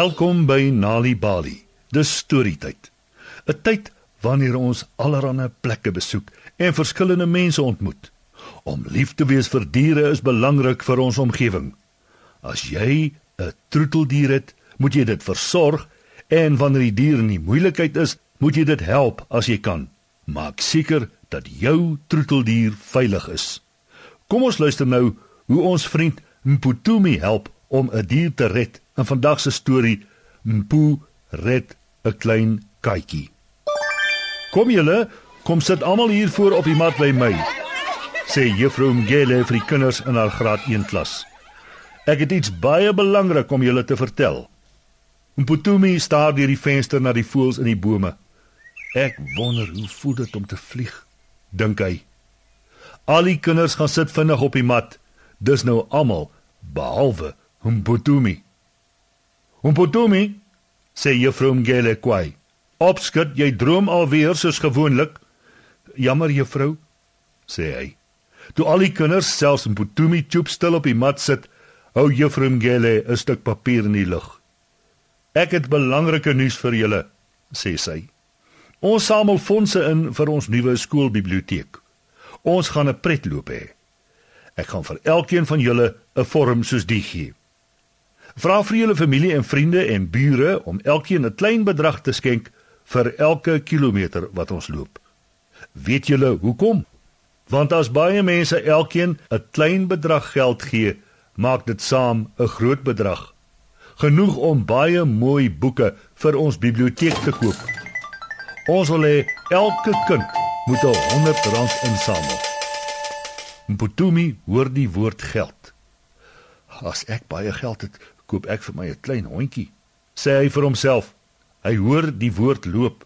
Welkom by Nali Bali. Dis storietyd. 'n Tyd wanneer ons allerlei plekke besoek en verskillende mense ontmoet. Om lief te wees vir diere is belangrik vir ons omgewing. As jy 'n troeteldier het, moet jy dit versorg en wanneer die dier in die moeilikheid is, moet jy dit help as jy kan. Maak seker dat jou troeteldier veilig is. Kom ons luister nou hoe ons vriend Mputumi help om 'n dier te red. In vandag se storie Mpu red 'n klein katjie. Kom julle, kom sit almal hier voor op die mat by my. Sê Juffrou Mgele vir die kinders in haar graad 1 klas. Ek het iets baie belangrik om julle te vertel. Mputumi staar deur die venster na die voëls in die bome. Ek wonder hoe voel dit om te vlieg, dink hy. Al die kinders gaan sit vinnig op die mat. Dis nou almal behalwe Mputumi. Mputumi, sê Juffrou Mgele kwai. Opskud, jy droom alweer soos gewoonlik. Jammer juffrou, sê hy. Toe al die kinders selfs Mputumi chop stil op die mat sit, hou Juffrou Mgele 'n stuk papier in die lug. Ek het belangrike nuus vir julle, sê sy. Ons samel fondse in vir ons nuwe skoolbiblioteek. Ons gaan 'n pretloop hê. Ek gaan vir elkeen van julle 'n vorm soos die gee. Vra vir julle familie en vriende en bure om elkeen 'n klein bedrag te skenk vir elke kilometer wat ons loop. Weet julle hoekom? Want as baie mense elkeen 'n klein bedrag geld gee, maak dit saam 'n groot bedrag genoeg om baie mooi boeke vir ons biblioteek te koop. Ons wil hê elke kind moet 'n 100 rand insamel. Mputumi hoor die woord geld. As ek baie geld het, koop ek vir my 'n klein hondjie, sê hy vir homself. Hy hoor die woord loop.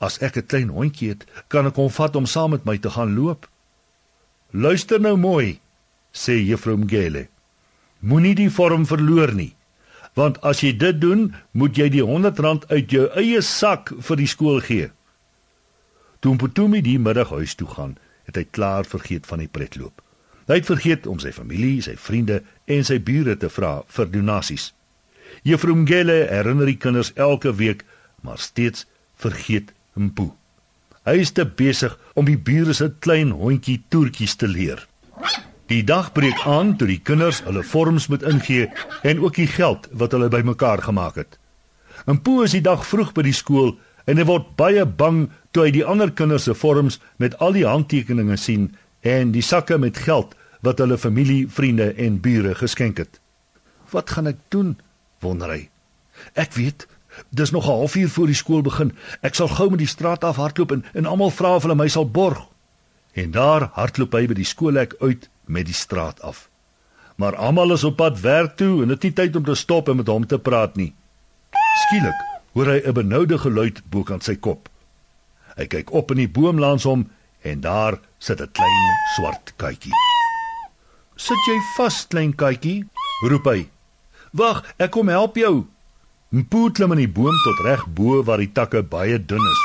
As ek 'n klein hondjie het, kan ek hom vat om saam met my te gaan loop. Luister nou mooi, sê Juffrou Mgele. Moenie die vorm verloor nie want as jy dit doen, moet jy die 100 rand uit jou eie sak vir die skool gee. Toe Mputumi die middag huis toe gaan, het hy klaar vergeet van die pretloop. Hy het vergeet om sy familie, sy vriende en sy bure te vra vir donasies. Juffrou Mgele herinner die kinders elke week, maar steeds vergeet Mpu. Hy is te besig om die bure se klein hondjie toertjies te leer. Die dag breek aan toe die kinders hulle vorms moet ingee en ook die geld wat hulle bymekaar gemaak het. Poo is die dag vroeg by die skool en hy word baie bang toe hy die ander kinders se vorms met al die handtekeninge sien en die sakke met geld wat hulle familie, vriende en bure geskenk het. Wat gaan ek doen? wonder hy. Ek weet, dis nog 'n halfuur voor die skool begin. Ek sal gou met die straat af hardloop en, en almal vra of hulle my sal borg. En daar hardloop hy by die skoolhek uit met die straat af. Maar almal is op pad werk toe en dit is nie tyd om te stop en met hom te praat nie. Skielik hoor hy 'n benoude geluid bokant sy kop. Hy kyk op in die boom langs hom en daar sit 'n klein swart katjie. "Sit jy vas, klein katjie?" roep hy. "Wag, ek kom help jou." Mpoot klim in die boom tot reg bo waar die takke baie dun is.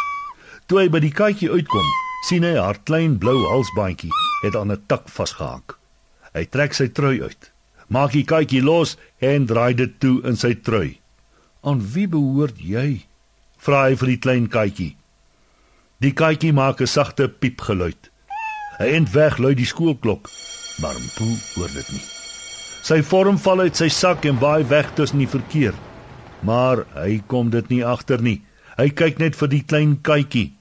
Toe hy by die katjie uitkom, sien hy haar klein blou halsbandjie het aan 'n tak vasgehak. Hy trek sy trui uit, maak die katjie los en draai dit toe in sy trui. "Aan wie behoort jy?" vra hy vir die klein katjie. Die katjie maak 'n sagte piepgeluid. Hy end weg lui die skoolklok, maar Mpo hoor dit nie. Sy vorm val uit sy sak en waai weg tussen die verkeer. Maar hy kom dit nie agter nie. Hy kyk net vir die klein katjie.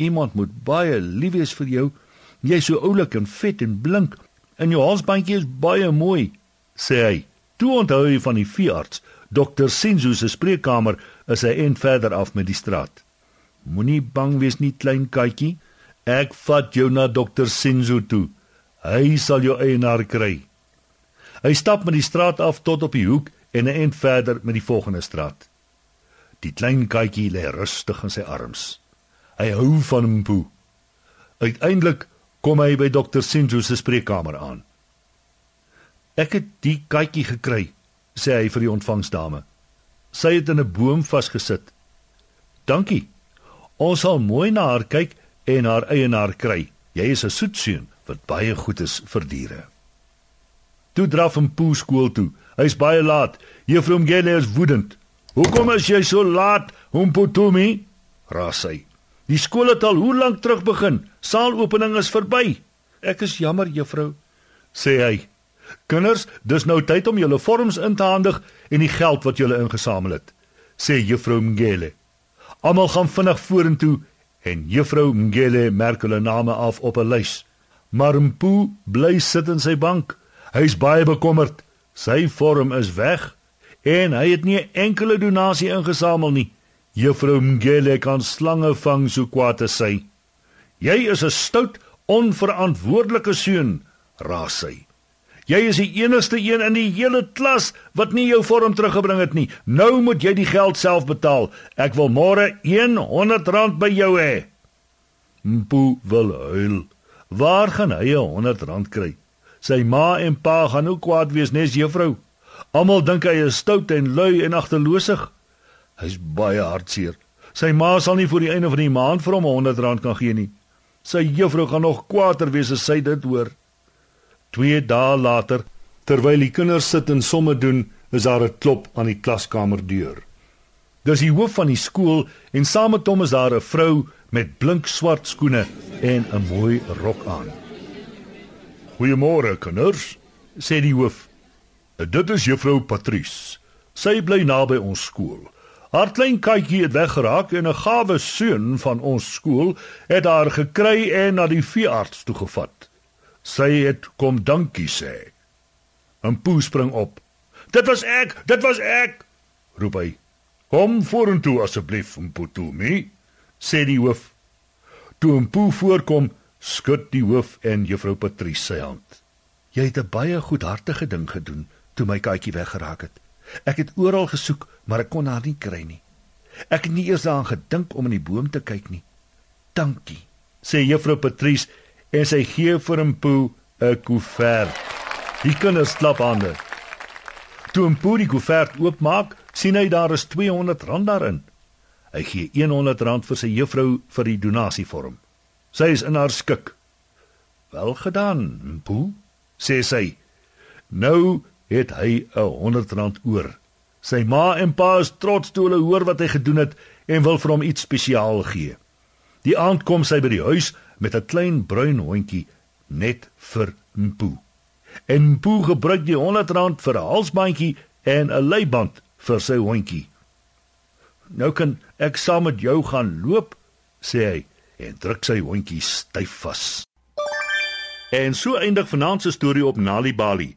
Iemand moet baie lief wees vir jou. Jy's so oulik en vet en blink en jou halsbandjie is baie mooi, sê hy. Toe onthou hy van die veearts, dokter Sinzu se spreekkamer is 'n eind verder af met die straat. Moenie bang wees nie, klein katjie. Ek vat jou na dokter Sinzu toe. Hy sal jou eienaar kry. Hy stap met die straat af tot op die hoek en 'n eind verder met die volgende straat. Die klein katjie lê rustig in sy arms. Hy hou van Mpo. Uiteindelik kom hy by dokter Sinzo se spreekkamer aan. Ek het die katjie gekry, sê hy vir die ontvangsdame. Sy het in 'n boom vasgesit. Dankie. Ons sal mooi na haar kyk en haar eienaar kry. Jy is 'n soetseun wat baie goed is vir diere. Toe draf hom Poo skool toe. Hy's baie laat. Juffrou Mgele is woedend. "Hoekom is jy so laat, Humputumi?" raas hy. "Die skool het al hoe lank terug begin. Saalopening is verby." "Ek is jammer, juffrou," sê hy. "Kinders, dis nou tyd om julle vorms in te handig en die geld wat julle ingesamel het," sê juffrou Mgele. Almal gaan vinnig vorentoe en juffrou Mgele merk hulle name af op 'n lys. Maar Mpu bly sit in sy bank. Hy's baie bekommerd. Sy vorm is weg en hy het nie 'n enkele donasie ingesamel nie. Juffrou Mgele kan slange vang so kwaad as sy. Jy is 'n stout, onverantwoordelike seun, raas sy. Jy is die enigste een in die hele klas wat nie jou vorm teruggebring het nie. Nou moet jy die geld self betaal. Ek wil môre 100 rand by jou hê. Mpu wil huil. Waar gaan hy 100 rand kry? Sy ma en pa gaan ook kwaad wees nes juffrou. Almal dink hy is stout en lui en agterloosig. Hy's baie hartseer. Sy ma sal nie voor die einde van die maand vir hom 100 rand kan gee nie. Sy juffrou gaan nog kwaader wees as sy dit hoor. 2 dae later, terwyl die kinders sit en somme doen, is daar 'n klop aan die klaskamerdeur. Dis die hoof van die skool en saam met hom is daar 'n vrou met blink swart skoene en 'n mooi rok aan. "Goeiemôre, kinders," sê die hoof. Dit is juffrou Patrice. Sy bly naby ons skool. Haar klein katjie het weggeraak en 'n gawe seun van ons skool het haar gekry en na die veearts toe gevat. Sy het kom dankie sê. 'n Poe spring op. "Dit was ek, dit was ek!" roep hy. "Kom vorentoe asseblief, Mputumi," sê die hoof. Toe 'n Poe voorkom, skud die hoof en juffrou Patrice sy hand. "Jy het 'n baie goedhartige ding gedoen," toe my katjie weggeraak het. Ek het oral gesoek, maar ek kon haar nie kry nie. Ek het nie eers daaraan gedink om in die boom te kyk nie. Dankie, sê juffrou Patrice en sy gee vir 'n poe 'n koevert. Die kinders klap hande. Toe 'n poe die koevert oopmaak, sien hy daar is 200 rand daarin. Hy gee 100 rand vir sy juffrou vir die donasievorm. Sy is in haar skik. Wel gedaan, poe, sê sy. Nou het hy 'n 100 rand oor. Sy ma en pa is trots toe hulle hoor wat hy gedoen het en wil vir hom iets spesiaal gee. Die aand kom sy by die huis met 'n klein bruin hondjie net vir Mpo. En Mpo gebruik die 100 rand vir 'n halsbandjie en 'n leiband vir sy hondjie. Nou kan ek saam met jou gaan loop, sê hy en druk sy hondjie styf vas. En so eindig vanaand se storie op Nali Bali.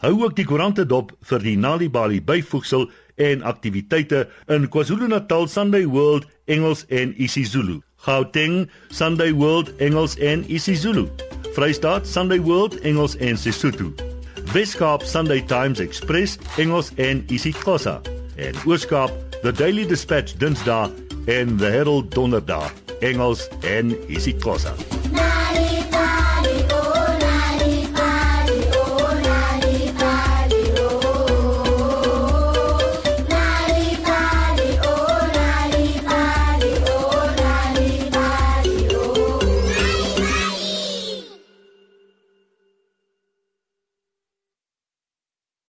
Hou ook die koerante dop vir die Nalibali byvoegsel en aktiwiteite in KwaZulu-Natal Sunday World Engels en isiZulu. Gauteng Sunday World Engels en isiZulu. Vrystaat Sunday World Engels en Sesotho. Weskaap Sunday Times Express Engels en isiXhosa. En Ooskaap The Daily Dispatch Dinsdae en The Herald Donderdag Engels en isiXhosa.